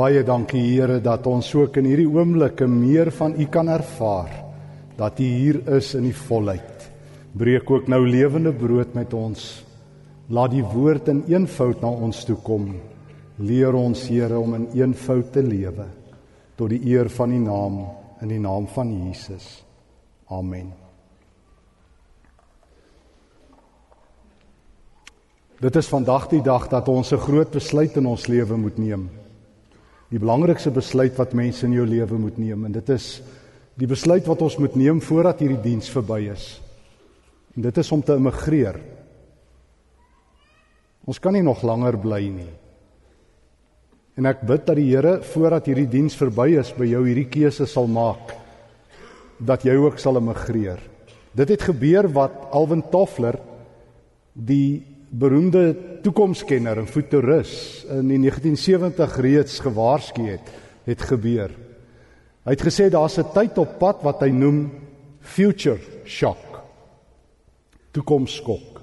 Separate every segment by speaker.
Speaker 1: Baie dankie Here dat ons ook in hierdie oomblikke meer van U kan ervaar. Dat U hier is in die volheid. Breek ook nou lewende brood met ons. Laat die woord in eenvoud na ons toe kom. Leer ons Here om in eenvoud te lewe tot die eer van U naam in die naam van Jesus. Amen. Dit is vandag die dag dat ons 'n groot besluit in ons lewe moet neem die belangrikste besluit wat mense in jou lewe moet neem en dit is die besluit wat ons moet neem voordat hierdie diens verby is. En dit is om te immigreer. Ons kan nie nog langer bly nie. En ek bid dat die Here voordat hierdie diens verby is by jou hierdie keuse sal maak dat jy ook sal immigreer. Dit het gebeur wat Alwin Toffler die beroemde toekomskenner en futurist in die 1970 reeds gewaarsku het, het gebeur. Hy het gesê daar's 'n tyd op pad wat hy noem future shock. Toekomsskok.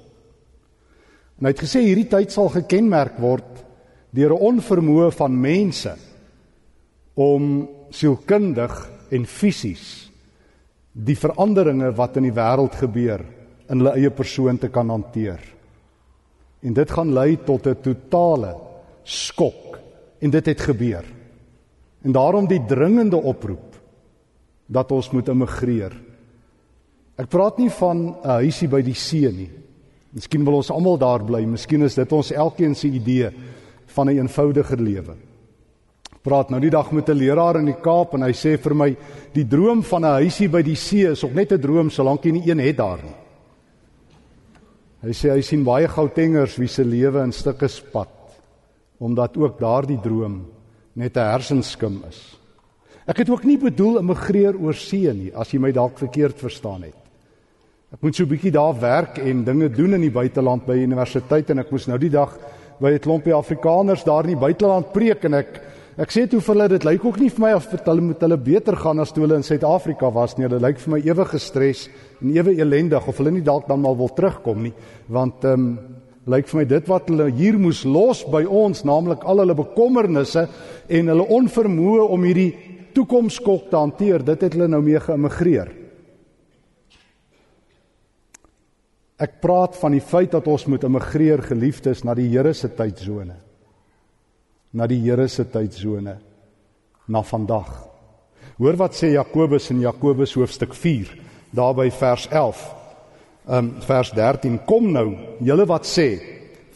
Speaker 1: En hy het gesê hierdie tyd sal gekenmerk word deur 'n onvermoë van mense om sielkundig en fisies die veranderinge wat in die wêreld gebeur in hulle eie persoon te kan hanteer. En dit gaan lei tot 'n totale skok. En dit het gebeur. En daarom die dringende oproep dat ons moet immigreer. Ek praat nie van 'n huisie by die see nie. Miskien wil ons almal daar bly. Miskien is dit ons elkeen se idee van 'n eenvoudiger lewe. Ek praat nou die dag met 'n leraar in die Kaap en hy sê vir my die droom van 'n huisie by die see is ook net 'n droom solank jy nie een het daar nie. Hy sê hy sien baie goutengers wie se lewe in stukke spat omdat ook daardie droom net 'n hersenskim is. Ek het ook nie bedoel immigreer oor see nie as jy my dalk verkeerd verstaan het. Ek moet so 'n bietjie daar werk en dinge doen in die buiteland by universiteit en ek moes nou die dag by 'n klompie Afrikaners daar in die buiteland preek en ek Ek sê toe vir hulle dit lyk ook nie vir my of hulle moet hulle beter gaan as toe hulle in Suid-Afrika was nie. Hulle lyk vir my ewe gestres en ewe elendig of hulle nie dalk dan maar wil terugkom nie. Want ehm um, lyk vir my dit wat hulle hier moes los by ons, naamlik al hulle bekommernisse en hulle onvermoë om hierdie toekomskok te hanteer, dit het hulle nou mee geïmmigreer. Ek praat van die feit dat ons moet immigreer geliefdes na die Here se tydsone na die Here se tydsone na vandag. Hoor wat sê Jakobus in Jakobus hoofstuk 4 daarby vers 11. Um vers 13 kom nou julle wat sê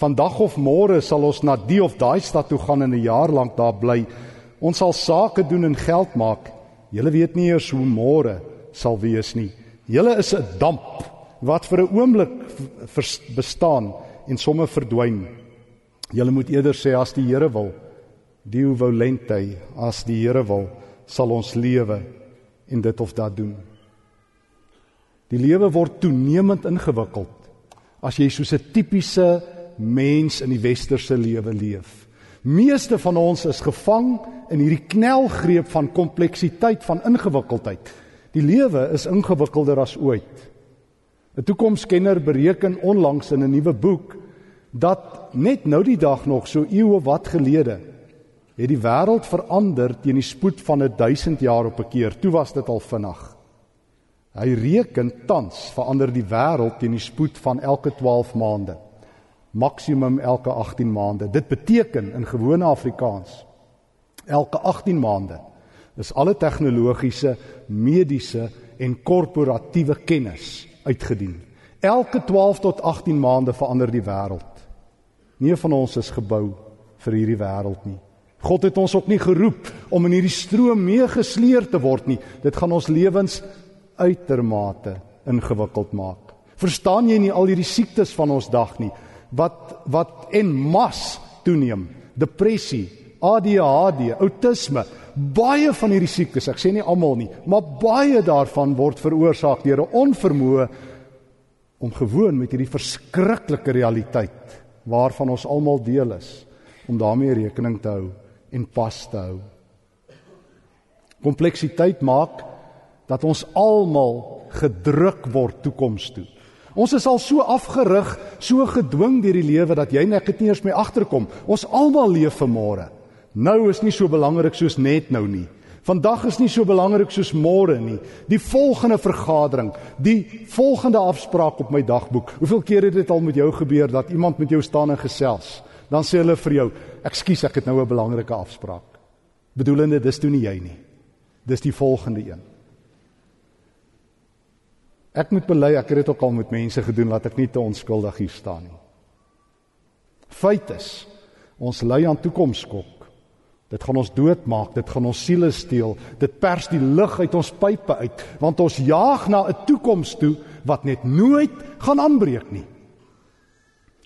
Speaker 1: vandag of môre sal ons na die of daai stad toe gaan en 'n jaar lank daar bly. Ons sal sake doen en geld maak. Julle weet nie eers hoe môre sal wees nie. Julle is 'n damp wat vir 'n oomblik bestaan en sommer verdwyn. Julle moet eerder sê as die Here wil, die volentheid as die Here wil, sal ons lewe en dit of dat doen. Die lewe word toenemend ingewikkeld as jy soos 'n tipiese mens in die westerse lewe leef. Meeste van ons is gevang in hierdie knelgreep van kompleksiteit van ingewikkeldheid. Die lewe is ingewikkelder as ooit. 'n Toekomskenner bereken onlangs in 'n nuwe boek dat net nou die dag nog so eeue wat gelede het die wêreld verander teen die spoed van 1000 jaar op 'n keer. Toe was dit al vinnig. Hy reken tans verander die wêreld teen die spoed van elke 12 maande. Maksimum elke 18 maande. Dit beteken in gewone Afrikaans elke 18 maande is alle tegnologiese, mediese en korporatiewe kennis uitgedien. Elke 12 tot 18 maande verander die wêreld. Nie van ons is gebou vir hierdie wêreld nie. God het ons ook nie geroep om in hierdie stroom meegesleer te word nie. Dit gaan ons lewens uitermate ingewikkeld maak. Verstaan jy nie al hierdie siektes van ons dag nie wat wat en mas toeneem? Depressie, ADHD, outisme, baie van hierdie siektes, ek sê nie almal nie, maar baie daarvan word veroorsaak deur 'n onvermoë om gewoon met hierdie verskriklike realiteit waarvan ons almal deel is om daarmee rekening te hou en pas te hou. Kompleksiteit maak dat ons almal gedruk word toekoms toe. Ons is al so afgerig, so gedwing deur die lewe dat jy net nie eens mee agterkom. Ons almal leef vir môre. Nou is nie so belangrik soos net nou nie. Vandag is nie so belangrik soos môre nie. Die volgende vergadering, die volgende afspraak op my dagboek. Hoeveel keer het dit al met jou gebeur dat iemand met jou staan en gesels? Dan sê hulle vir jou, "Ekskuus, ek het nou 'n belangrike afspraak." Bedoelende dis toe nie jy nie. Dis die volgende een. Ek moet bely ek het dit ook al met mense gedoen laat ek nie te onskuldig hier staan nie. Feit is, ons ly aan toekomskok. Dit gaan ons doodmaak, dit gaan ons siele steel. Dit pers die lug uit ons pype uit, want ons jaag na 'n toekoms toe wat net nooit gaan aanbreek nie.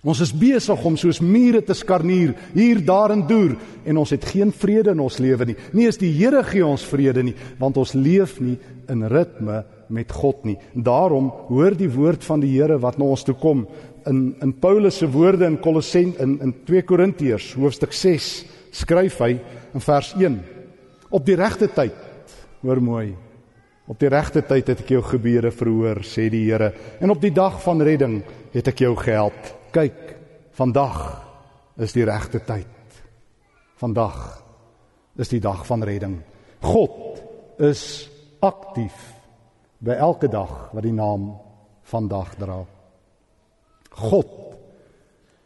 Speaker 1: Ons is besig om soos mure te skarnier hier daar en deur en ons het geen vrede in ons lewe nie. Nie is die Here gee ons vrede nie, want ons leef nie in ritme met God nie. Daarom hoor die woord van die Here wat na ons toe kom in in Paulus se woorde in Kolossens in in 2 Korintiërs hoofstuk 6 skryf hy in vers 1 op die regte tyd hoor mooi op die regte tyd het ek jou gebede verhoor sê die Here en op die dag van redding het ek jou gehelp. Kyk vandag is die regte tyd. Vandag is die dag van redding. God is aktief by elke dag wat die naam vandag dra. God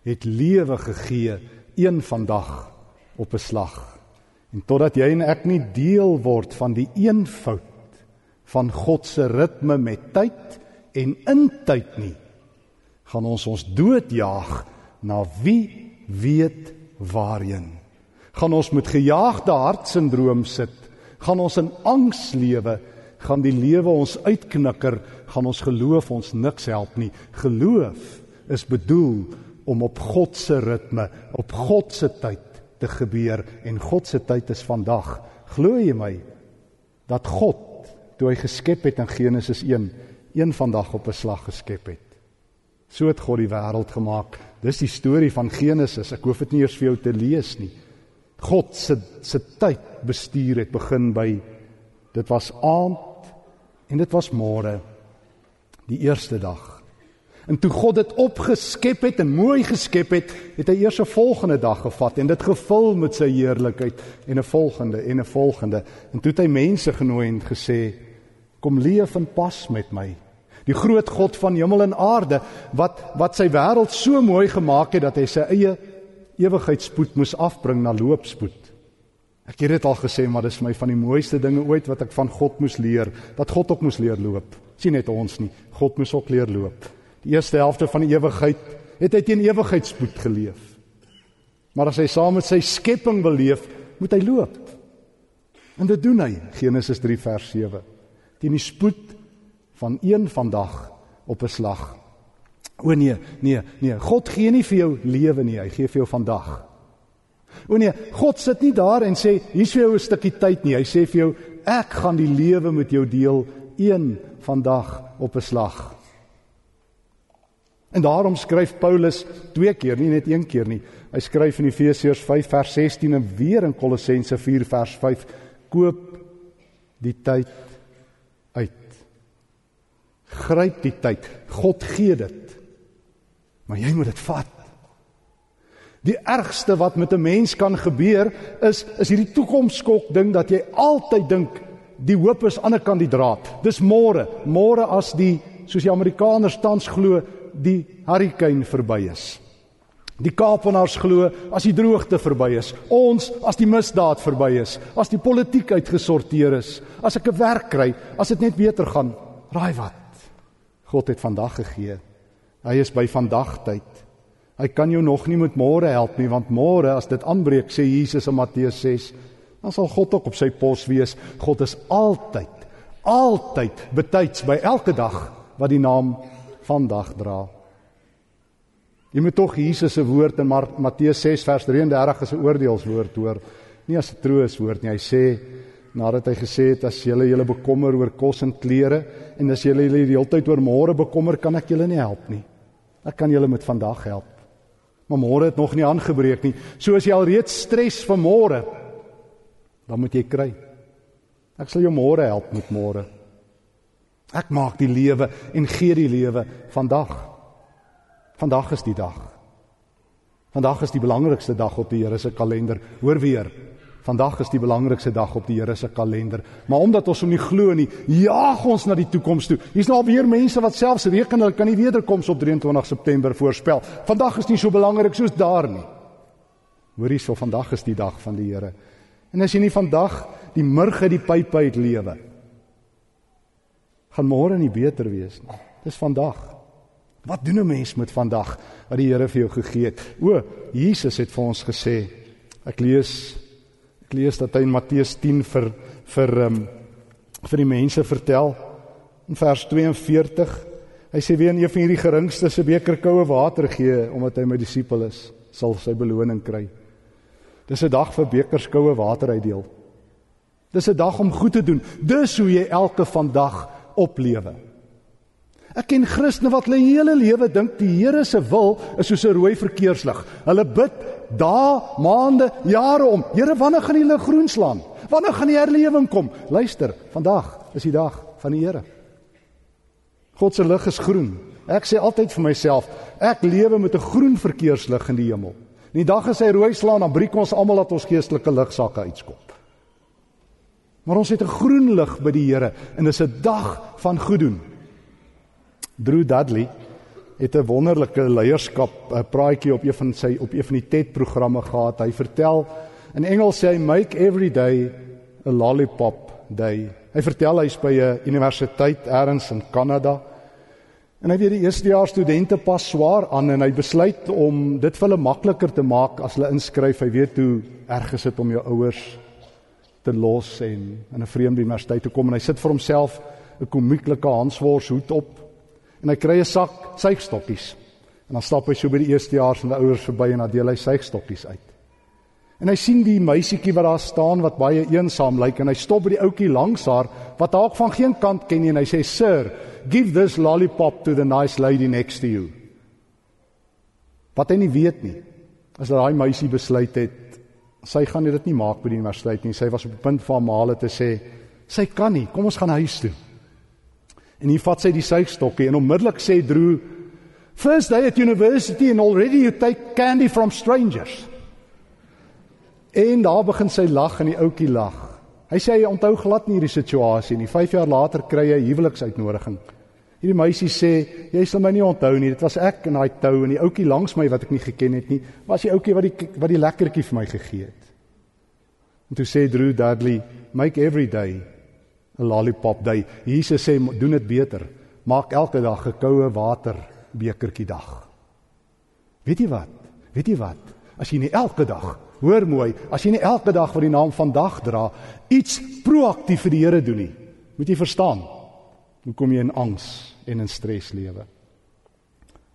Speaker 1: het lewe gegee een vandag op 'n slag. En totdat jy en ek nie deel word van die eenvoud van God se ritme met tyd en in tyd nie, gaan ons ons doodjaag na wie weet waarheen. Gaan ons met gejaagde hartsindroom sit, gaan ons in angs lewe, gaan die lewe ons uitknikker, gaan ons geloof ons niks help nie. Geloof is bedoel om op God se ritme, op God se tyd te gebeur en God se tyd is vandag. Glo jy my dat God toe hy geskep het in Genesis 1 een vandag op 'n slag geskep het. So het God die wêreld gemaak. Dis die storie van Genesis. Ek hoef dit nie eers vir jou te lees nie. God se se tyd bestuur het begin by dit was aand en dit was môre die eerste dag. En toe God dit opgeskep het en mooi geskep het, het hy eers 'n volgende dag gevat en dit gevul met sy heerlikheid en 'n volgende en 'n volgende. En toe het hy mense genooi en gesê: "Kom leef en pas met my." Die groot God van hemel en aarde wat wat sy wêreld so mooi gemaak het dat hy sy eie ewigheidsspoed moes afbring na loopspoed. Ek het dit al gesê, maar dis vir my van die mooiste dinge ooit wat ek van God moes leer, dat God ook moes leer loop. Sien net ons nie, God moes ook leer loop. Die eerste helfte van die ewigheid het hy teen ewigheidspoed geleef. Maar as hy saam met sy skepping beleef, moet hy loop. En dit doen hy, Genesis 3 vers 7. Teen die spoed van een vandag op 'n slag. O nee, nee, nee, God gee nie vir jou lewe nie, hy gee vir jou vandag. O nee, God sit nie daar en sê hier's vir jou 'n stukkie tyd nie. Hy sê vir jou ek gaan die lewe met jou deel een vandag op 'n slag. En daarom skryf Paulus twee keer, nie net een keer nie. Hy skryf in Efesiërs 5 vers 16 en weer in Kolossense 4 vers 5: Koop die tyd uit. Gryp die tyd. God gee dit. Maar jy moet dit vat. Die ergste wat met 'n mens kan gebeur is is hierdie toekomskok ding dat jy altyd dink die hoop is aan 'n kandidaat. Dis môre, môre as die soos die Amerikaners tans glo die hurricane verby is. Die Kaapenaars glo as die droogte verby is, ons as die misdaad verby is, as die politiek uitgesorteer is, as ek 'n werk kry, as dit net beter gaan, raai wat? God het vandag gegee. Hy is by vandag tyd. Hy kan jou nog nie met môre help nie, want môre as dit aanbreek, sê Jesus in Matteus 6, dan sal God ook op sy pos wees. God is altyd, altyd betyds by elke dag wat die naam vandag dra. Jy moet tog Jesus se woord in Matteus 6 vers 33 as 'n oordeelswoord hoor, nie as 'n trooswoord nie. Hy sê nadat hy gesê het as julle julle bekommer oor kos en klere en as julle julle die hele tyd oor môre bekommer, kan ek julle nie help nie. Ek kan julle met vandag help. Maar môre het nog nie aangebreek nie. So as jy al reeds stres vir môre, dan moet jy kry. Ek sal jou môre help met môre. Ek maak die lewe en gee die lewe vandag. Vandag is die dag. Vandag is die belangrikste dag op die Here se kalender. Hoor weer, Vandag is die belangrikste dag op die Here se kalender. Maar omdat ons hom nie glo nie, jaag ons na die toekoms toe. Hier's nou alweer mense wat selfs reken hulle kan nie wederkoms op 23 September voorspel. Vandag is nie so belangrik soos daar nie. Hoor hierso, vandag is die dag van die Here. En as jy nie vandag die murg uit die pyp uit lewe, gaan môre nie beter wees nie. Dis vandag. Wat doen 'n mens met vandag wat die Here vir jou gegee het? O, Jesus het vir ons gesê. Ek lees ek lees dat hy in Matteus 10 vir vir um, vir die mense vertel in vers 42. Hy sê wie aan een van hierdie geringstes 'n beker koue water gee omdat hy my disipel is, sal sy beloning kry. Dis 'n dag vir bekers koue water uitdeel. Dis 'n dag om goed te doen. Dis hoe jy elke vandag oplewe. Ek ken Christene wat hulle hele lewe dink die Here se wil is soos 'n rooi verkeerslig. Hulle bid dae, maande, jare om. Here, wanneer gaan hulle groen slaan? Wanneer gaan die herlewing kom? Luister, vandag is die dag van die Here. God se lig is groen. Ek sê altyd vir myself, ek lewe met 'n groen verkeerslig in die hemel. In die dag as hy rooi slaan, dan breek ons almal dat ons geestelike ligsakke uitskop. Maar ons het 'n groen lig by die Here en dis 'n dag van goed doen. Drew Dudley het 'n wonderlike leierskap 'n praatjie op een van sy op een van die TED programme gehad. Hy vertel in Engels sê hy make every day a lollipop day. Hy vertel hy's by 'n universiteit elders in Kanada. En hy weet die eerstejaars studente pas swaar aan en hy besluit om dit vir hulle makliker te maak as hulle inskryf. Hy weet hoe erg is dit om jou ouers te los en in 'n vreemde universiteit te kom en hy sit vir homself 'n komieklike Hanswors hoed op en hy kry 'n sak suigstokkies. En dan stap hy so by die eerstejaars en die ouers verby en dan deel hy suigstokkies uit. En hy sien die meisietjie wat daar staan wat baie eensaam lyk en hy stop by die ouetjie langs haar wat dalk van geen kant ken nie en hy sê sir give this lollipop to the nice lady next to you. Wat hy nie weet nie is dat daai meisie besluit het sy gaan dit nie maak by die universiteit nie. Sy was op die punt van male te sê sy kan nie. Kom ons gaan huis toe. En hier vat sy die suigstokkie en onmiddellik sê Drew first day at university and already you take candy from strangers. En daar begin sy lag en die ouetjie lag. Hy sê hy onthou glad nie hierdie situasie nie. 5 jaar later kry hy huweliksuitnodiging. Hierdie meisie sê, "Jy sal my nie onthou nie. Dit was ek in daai tou en die ouetjie langs my wat ek nie geken het nie, was die ouetjie wat die wat die lekkertjie vir my gegee het." En toe sê Drew Dudley, "Make every day a lollipop day." Jesus sê, "Doen dit beter. Maak elke dag 'n koue water bekertjie dag." Weet jy wat? Weet jy wat? As jy nie elke dag Hoor mooi, as jy nie elke dag wat die naam vandag dra, iets proaktief vir die Here doen nie, moet jy verstaan. Hoe kom jy in angs en in stres lewe?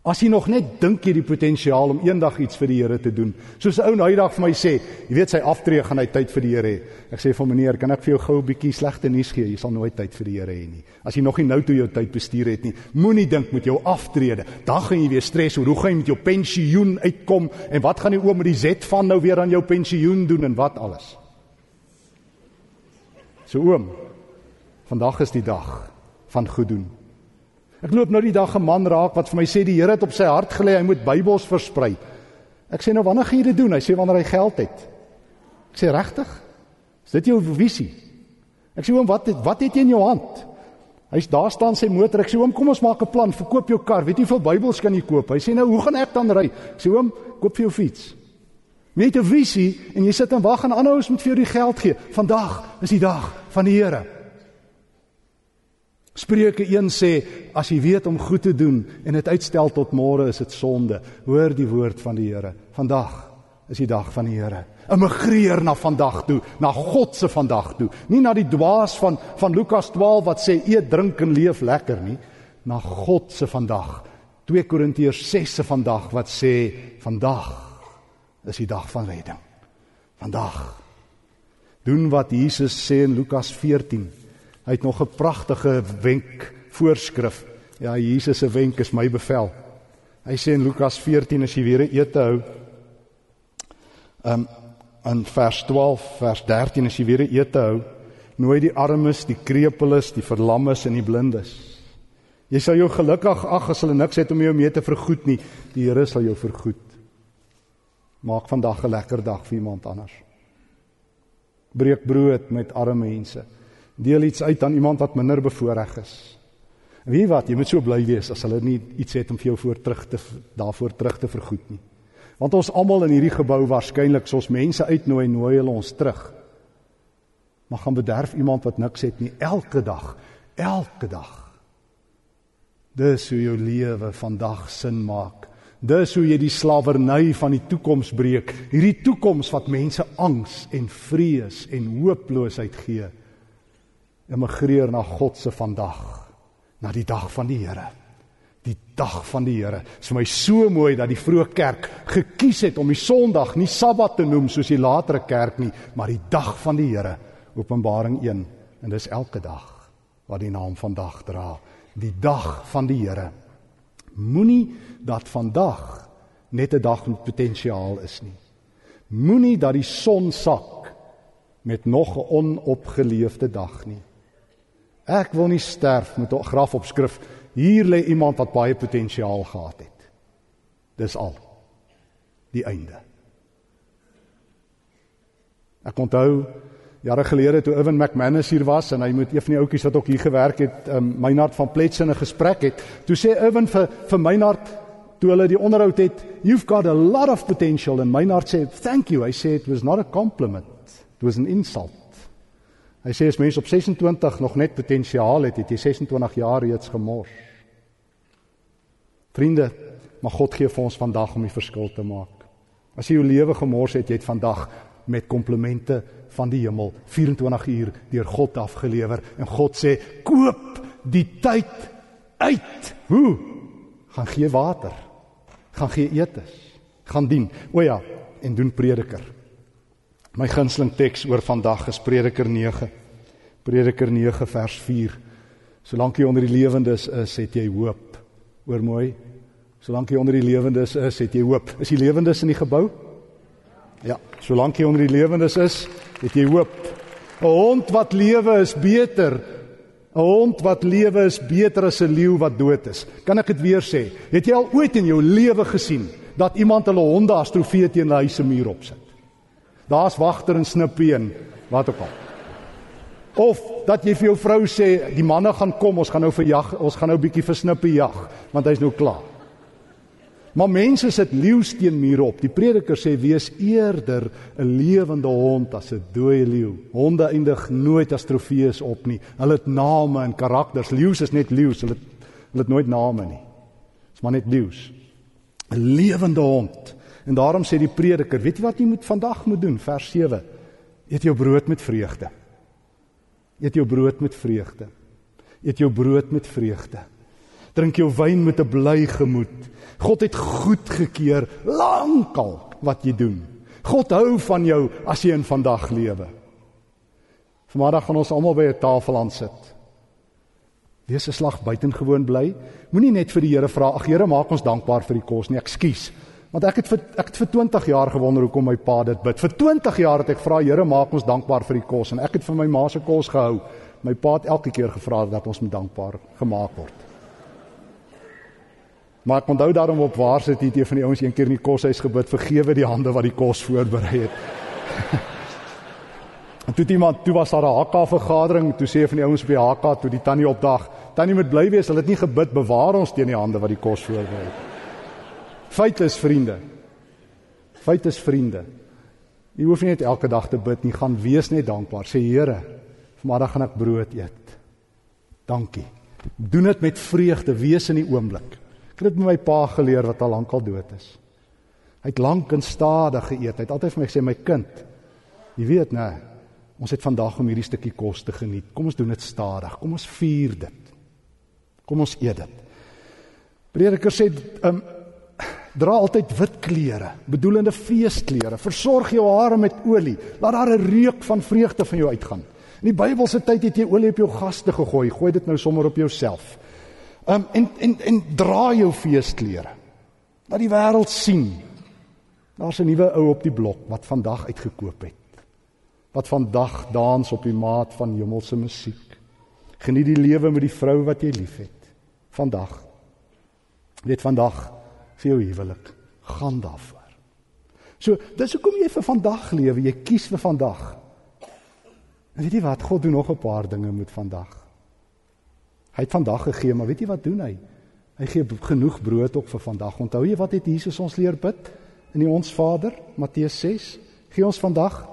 Speaker 1: As jy nog net dink jy die potensiaal om eendag iets vir die Here te doen. Soos 'n ou nou eendag vir my sê, jy weet sy aftree gaan hy tyd vir die Here hê. Ek sê vir meneer, kan ek vir jou gou 'n bietjie slegte nuus gee? Jy sal nooit tyd vir die Here hê nie. As jy nog nie nou toe jou tyd bestuur het nie, moenie dink met jou aftrede. Dan gaan jy weer stres oor hoe gaan jy met jou pensioen uitkom en wat gaan die oom met die Z van nou weer aan jou pensioen doen en wat alles. So oom, vandag is die dag van goed doen. Ek loop nou die dag 'n man raak wat vir my sê die Here het op sy hart gelê hy moet Bybels versprei. Ek sê nou wanneer gaan jy dit doen? Hy sê wanneer hy geld het. Ek sê regtig? Is dit jou visie? Ek sê oom wat het, wat het jy in jou hand? Hy's daar staan sy motor. Ek sê oom kom ons maak 'n plan. Verkoop jou kar. Weet jy hoeveel Bybels kan jy koop? Hy sê nou hoe gaan ek dan ry? Ek sê oom koop vir jou fiets. Jy het 'n visie en jy sit en wag en ander ouens moet vir jou die geld gee. Vandag is die dag van die Here. Spreuke 1 sê as jy weet om goed te doen en dit uitstel tot môre is dit sonde. Hoor die woord van die Here. Vandag is die dag van die Here. Immigreer na vandag toe, na God se vandag toe. Nie na die dwaas van van Lukas 12 wat sê eet, drink en leef lekker nie, na God se vandag. 2 Korintiërs 6 se vandag wat sê vandag is die dag van redding. Vandag. Doen wat Jesus sê in Lukas 14 Hy het nog 'n pragtige wenk voorskrif. Ja, Jesus se wenk is my bevel. Hy sê in Lukas 14 as jy weer 'n ete hou. Um in vers 12, vers 13 as jy weer 'n ete hou, nooi die armes, die krepeles, die verlammes en die blindes. Jy sal jou gelukkig ag as hulle niks het om jou mee te vergoed nie. Die Here sal jou vergoed. Maak vandag 'n lekker dag vir iemand anders. Breek brood met arme mense. Deel iets uit aan iemand wat minder bevoordeel is. Wie wat, jy moet so bly wees as hulle nie iets het om vir jou voor terug te daarvoor terug te vergoed nie. Want ons almal in hierdie gebou waarskynlik soos mense uitnooi, nooi hulle ons terug. Maar gaan bederf iemand wat niks het nie elke dag, elke dag. Dis hoe jou lewe vandag sin maak. Dis hoe jy die slawerny van die toekoms breek. Hierdie toekoms wat mense angs en vrees en hooploosheid gee. Immigreer na God se vandag na die dag van die Here. Die dag van die Here. Dit is vir my so mooi dat die vroeë kerk gekies het om die Sondag nie Sabbat te noem soos die latere kerk nie, maar die dag van die Here. Openbaring 1 en dis elke dag wat die naam vandag dra. Die dag van die Here. Moenie dat vandag net 'n dag met potensiaal is nie. Moenie dat die son sak met nog 'n onopgeleefde dag nie. Ek wil nie sterf met 'n grafopskrif. Hier lê iemand wat baie potensiaal gehad het. Dis al. Die einde. Ek onthou jare gelede toe Evan McManus hier was en hy moet een van die ouetjies wat ook hier gewerk het, um, Meinhard van Plets in 'n gesprek het. Toe sê Evan vir vir Meinhard toe hulle die onderhoud het, "You've got a lot of potential." En Meinhard sê, "Thank you." Hy sê it was not a compliment. It was an insult. Hy sê as mens op 26 nog net potensiaal het, het jy 26 jaar reeds gemors. Vriende, maar God gee vir ons vandag om die verskil te maak. As jy jou lewe gemors het, jy het vandag met komplimente van die hemel 24 uur deur God afgelewer en God sê koop die tyd uit. Hoe? Gaan gee water. Gaan gee etes. Gaan dien. O ja, en doen prediker. My gunsteling teks oor vandag is Prediker 9. Prediker 9 vers 4. Solank jy onder die lewendes is, het jy hoop. Hoor mooi. Solank jy onder die lewendes is, het jy hoop. Is die lewendes in die gebou? Ja, solank jy onder die lewendes is, het jy hoop. 'n Hond wat lewe is beter. 'n Hond wat lewe is beter as 'n leeu wat dood is. Kan ek dit weer sê? Het jy al ooit in jou lewe gesien dat iemand hulle honde as trofee teen 'n huise muur opsit? Daar's wagter en snippie en wat ook al. Of dat jy vir jou vrou sê die manne gaan kom, ons gaan nou vir jag, ons gaan nou bietjie vir snippie jag, want hy's nou klaar. Maar mense sit leeu's teen mure op. Die prediker sê wees eerder 'n lewende hond as 'n dooie leeu. Honde eindig nooit as trofees op nie. Hulle het name en karakters. Leeu's is net leeu's. Hulle hulle het nooit name nie. Dit's maar net leeu's. 'n Lewende hond. En daarom sê die prediker, weet jy wat jy moet vandag moet doen? Vers 7. Eet jou brood met vreugde. Eet jou brood met vreugde. Eet jou brood met vreugde. Drink jou wyn met 'n bly gemoed. God het goed gekeer lankal wat jy doen. God hou van jou as jy in vandag lewe. Vanmiddag gaan ons almal by 'n tafel aan sit. Wees 'n slag buitengewoon bly. Moenie net vir die Here vra, "Ag Here, maak ons dankbaar vir die kos nie." Ekskuus. Want ek het vir ek het vir 20 jaar gewonder hoekom my pa dit bid. Vir 20 jaar het ek vra Here maak ons dankbaar vir die kos en ek het vir my ma se kos gehou. My pa het elke keer gevra dat ons moet dankbaar gemaak word. Maar ek onthou daarom op waar sit hier van die ouens een keer in die koshuis gebid vergewe die hande wat die kos voorberei het. en toe iemand toe was daar 'n HK vergadering, toe sê van die ouens op die HK toe die tannie opdag, tannie moet bly wees, hulle het nie gebid bewaar ons teen die hande wat die kos voorberei het. Feit is vriende. Feit is vriende. Jy hoef nie net elke dag te bid nie, gaan wees net dankbaar. Sê Here, vanmiddag gaan ek brood eet. Dankie. Doen dit met vreugde, wees in die oomblik. Ek het dit met my pa geleer wat al lank al dood is. Hy het lank en stadig geëet. Hy het altyd vir my gesê my kind, jy weet nê, ons het vandag om hierdie stukkie kos te geniet. Kom ons doen dit stadig. Kom ons vier dit. Kom ons eet dit. Prediker sê, um, Dra altyd wit klere, bedoelende feesklere. Versorg jou hare met olie. Laat daar 'n reuk van vreugde van jou uitgaan. In die Bybelse tyd het jy olie op jou gaste gegooi. Gooi dit nou sommer op jouself. Um en en en dra jou feesklere. Laat die wêreld sien. Daar's 'n nuwe ou op die blok wat vandag uitgekoop het. Wat vandag dans op die maat van hemelse musiek. Geniet die lewe met die vrou wat jy liefhet. Vandag. Net vandag vir jou huwelik. Gaan daarvoor. So, dis hoekom jy vir vandag lewe, jy kies vir vandag. En weet jy wat? God doen nog 'n paar dinge met vandag. Hy het vandag gegee, maar weet jy wat doen hy? Hy gee genoeg brood op vir vandag. Onthou jy wat het Jesus ons leer bid in die Ons Vader, Matteus 6? Gee ons vandag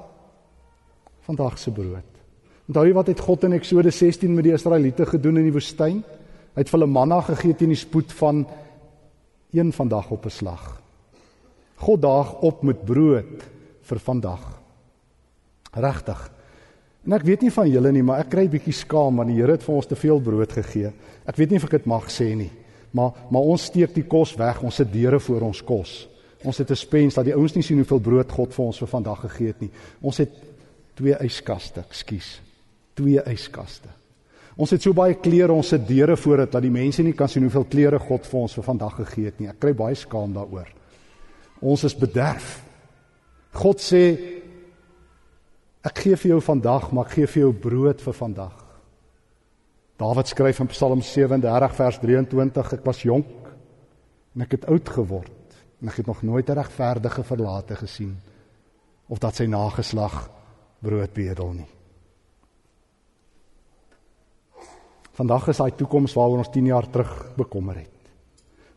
Speaker 1: vandag se brood. Onthou jy wat het God in Eksodus 16 met die Israeliete gedoen in die woestyn? Hy het vir hulle manna gegee teen die spoed van een vandag op 'n slag. God daag op met brood vir vandag. Regtig. En ek weet nie van julle nie, maar ek kry bietjie skaam want die Here het vir ons te veel brood gegee. Ek weet nie of ek dit mag sê nie, maar maar ons steek die kos weg. Ons sit deure voor ons kos. Ons het 'n spens dat die ouens nie sien hoeveel brood God vir ons vir vandag gegee het nie. Ons het twee yskaste, ekskuus. Twee yskaste. Ons het so baie klere, ons sit deure voor dit dat die mense nie kan sien hoeveel klere God vir ons vir vandag gegee het nie. Ek kry baie skaam daaroor. Ons is bederf. God sê ek gee vir jou vandag, maar ek gee vir jou brood vir vandag. Dawid skryf in Psalm 37 vers 23 ek was jonk en ek het oud geword en ek het nog nooit 'n regverdige verlate gesien of dat sy nageslag brood bedel nie. Vandag is daai toekoms waaroor ons 10 jaar terug bekommer het.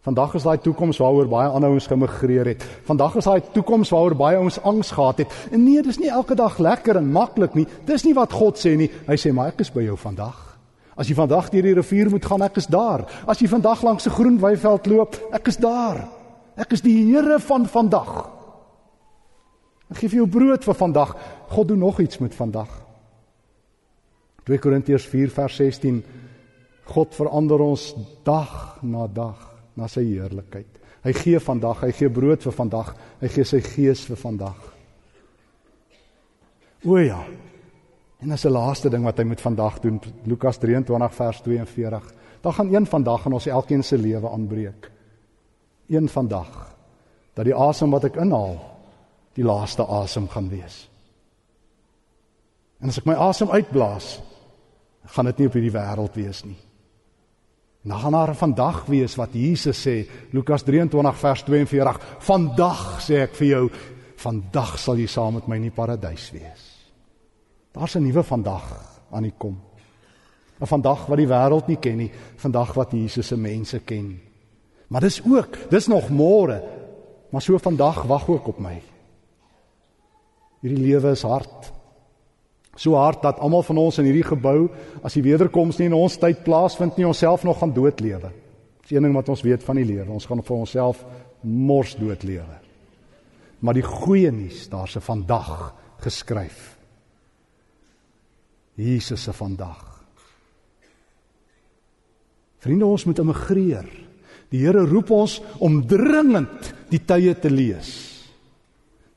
Speaker 1: Vandag is daai toekoms waaroor baie ander ouens gemigreer het. Vandag is daai toekoms waaroor baie ouens angs gehad het. En nee, dis nie elke dag lekker en maklik nie. Dis nie wat God sê nie. Hy sê maar ek is by jou vandag. As jy vandag deur die rivier moet gaan, ek is daar. As jy vandag langs 'n groen weiveld loop, ek is daar. Ek is die Here van vandag. Ek gee vir jou brood vir vandag. God doen nog iets met vandag. 2 Korintiërs 4 vers 16 God verander ons dag na dag na sy heerlikheid. Hy gee vandag, hy gee brood vir vandag, hy gee sy gees vir vandag. O ja. En as 'n laaste ding wat hy met vandag doen, Lukas 23 vers 42. Dan gaan een vandag in ons elkeen se lewe aanbreek. Een vandag dat die asem wat ek inhaal die laaste asem gaan wees. En as ek my asem uitblaas, gaan dit nie op hierdie wêreld wees nie. Nou gaan daar vandag wees wat Jesus sê, Lukas 23 vers 42. Vandag sê ek vir jou, vandag sal jy saam met my in die paradys wees. Daar's 'n nuwe vandag aan die kom. 'n Vandag wat die wêreld nie ken nie, vandag wat Jesus se mense ken. Maar dis ook, dis nog môre. Maar so vandag wag ook op my. Hierdie lewe is hard. So hard dat almal van ons in hierdie gebou as die wederkoms nie in ons tyd plaasvind nie, onsself nog gaan doodlewe. Dis een ding wat ons weet van die lewe. Ons gaan vir onsself mors doodlewe. Maar die goeie nuus, daar's 'n vandag geskryf. Jesus se vandag. Vriende, ons moet immigreer. Die Here roep ons om dringend die tye te lees.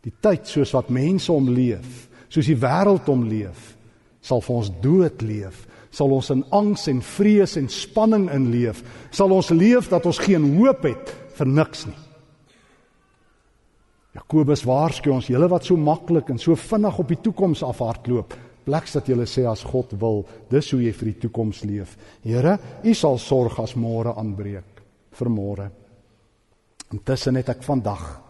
Speaker 1: Die tyd soos wat mense om leef soos die wêreld om leef, sal vir ons dood leef, sal ons in angs en vrees en spanning in leef, sal ons leef dat ons geen hoop het vir niks nie. Jakobus waarsku ons, julle wat so maklik en so vinnig op die toekoms afhardloop, pleks dat julle sê as God wil, dis hoe jy vir die toekoms leef. Here, U sal sorg as môre aanbreek vir môre. Intussen het ek vandag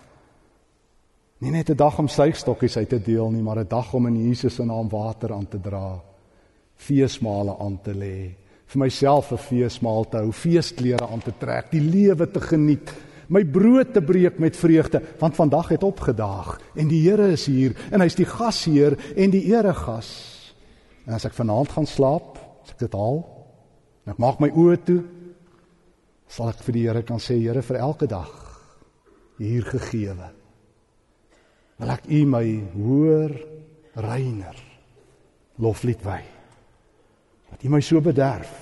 Speaker 1: Nie net 'n dag om suigstokkies uit te deel nie, maar 'n dag om in Jesus se naam water aan te dra. Feesmale aan te lê, vir myself 'n feesmaal te hou, feesklere aan te trek, die lewe te geniet, my brood te breek met vreugde, want vandag het opgedaag en die Here is hier en hy's die gasheer en die eregas. En as ek vanaand gaan slaap, as ek dit haal, en ek maak my oë toe, sal ek vir die Here kan sê, Here, vir elke dag hier gegeewe wil ek u my hoër reiner loflied wy. Dat u my so bederf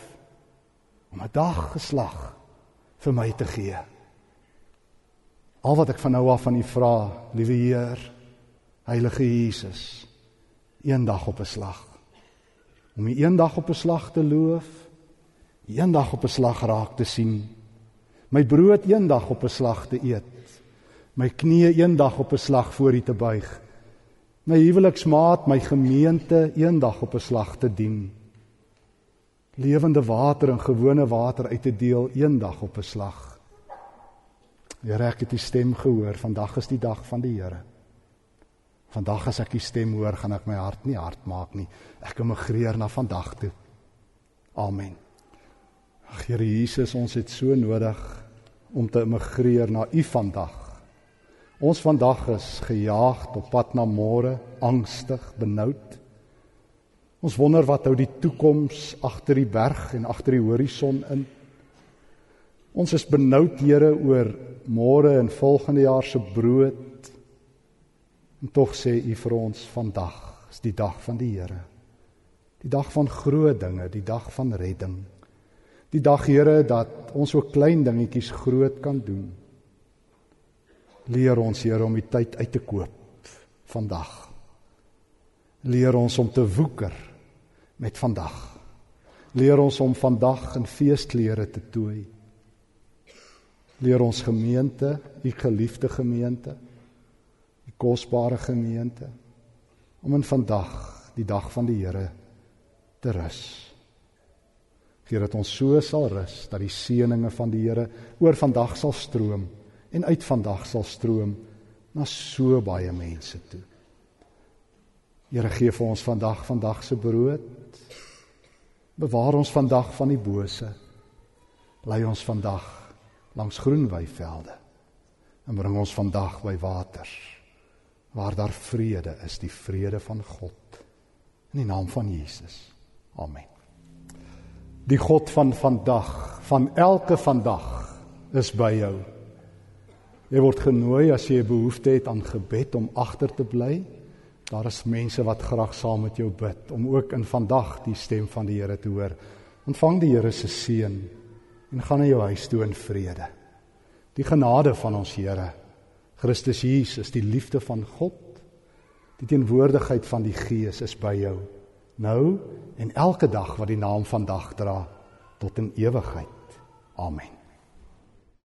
Speaker 1: om 'n dag geslag vir my te gee. Al wat ek van nou af van u vra, liewe Heer, Heilige Jesus, eendag op 'n slag. Om u eendag op 'n slag te loof, eendag op 'n slag raak te sien. My brood eendag op 'n slag te eet my knieë eendag op 'n slag voor U te buig. My huweliksmaat, my gemeente eendag op 'n slag te dien. Lewende water en gewone water uit te deel eendag op 'n slag. Here, ek het U stem gehoor. Vandag is die dag van die Here. Vandag as ek die stem hoor, gaan ek my hart nie hard maak nie. Ek immigreer na vandag toe. Amen. Ag Here Jesus, ons het so nodig om te immigreer na U vandag. Ons vandag is gejaag op pad na môre, angstig, benoud. Ons wonder wat hou die toekoms agter die berg en agter die horison in. Ons is benoud Here oor môre en volgende jaar se brood En tog sê U vir ons vandag is die dag van die Here. Die dag van groot dinge, die dag van redding. Die dag Here dat ons ook klein dingetjies groot kan doen. Leer ons Here om die tyd uit te koop vandag. Leer ons om te woeker met vandag. Leer ons om vandag in feesklere te tooi. Leer ons gemeente, u geliefde gemeente, kosbare gemeente om in vandag die dag van die Here te rus. Gee dat ons so sal rus dat die seëninge van die Here oor vandag sal stroom en uit vandag sal stroom na so baie mense toe. Here gee vir ons vandag vandag se brood. Bewaar ons vandag van die bose. Lei ons vandag langs groen weivelde en bring ons vandag by waters waar daar vrede is, die vrede van God. In die naam van Jesus. Amen. Die God van vandag, van elke vandag is by jou. Jy word genooi as jy 'n behoefte het aan gebed om agter te bly. Daar is mense wat graag saam met jou bid om ook in vandag die stem van die Here te hoor. Ontvang die Here se seën en gaan na jou huis toe in vrede. Die genade van ons Here Christus Jesus, die liefde van God, die teenwoordigheid van die Gees is by jou nou en elke dag wat die naam vandag dra tot in ewigheid. Amen.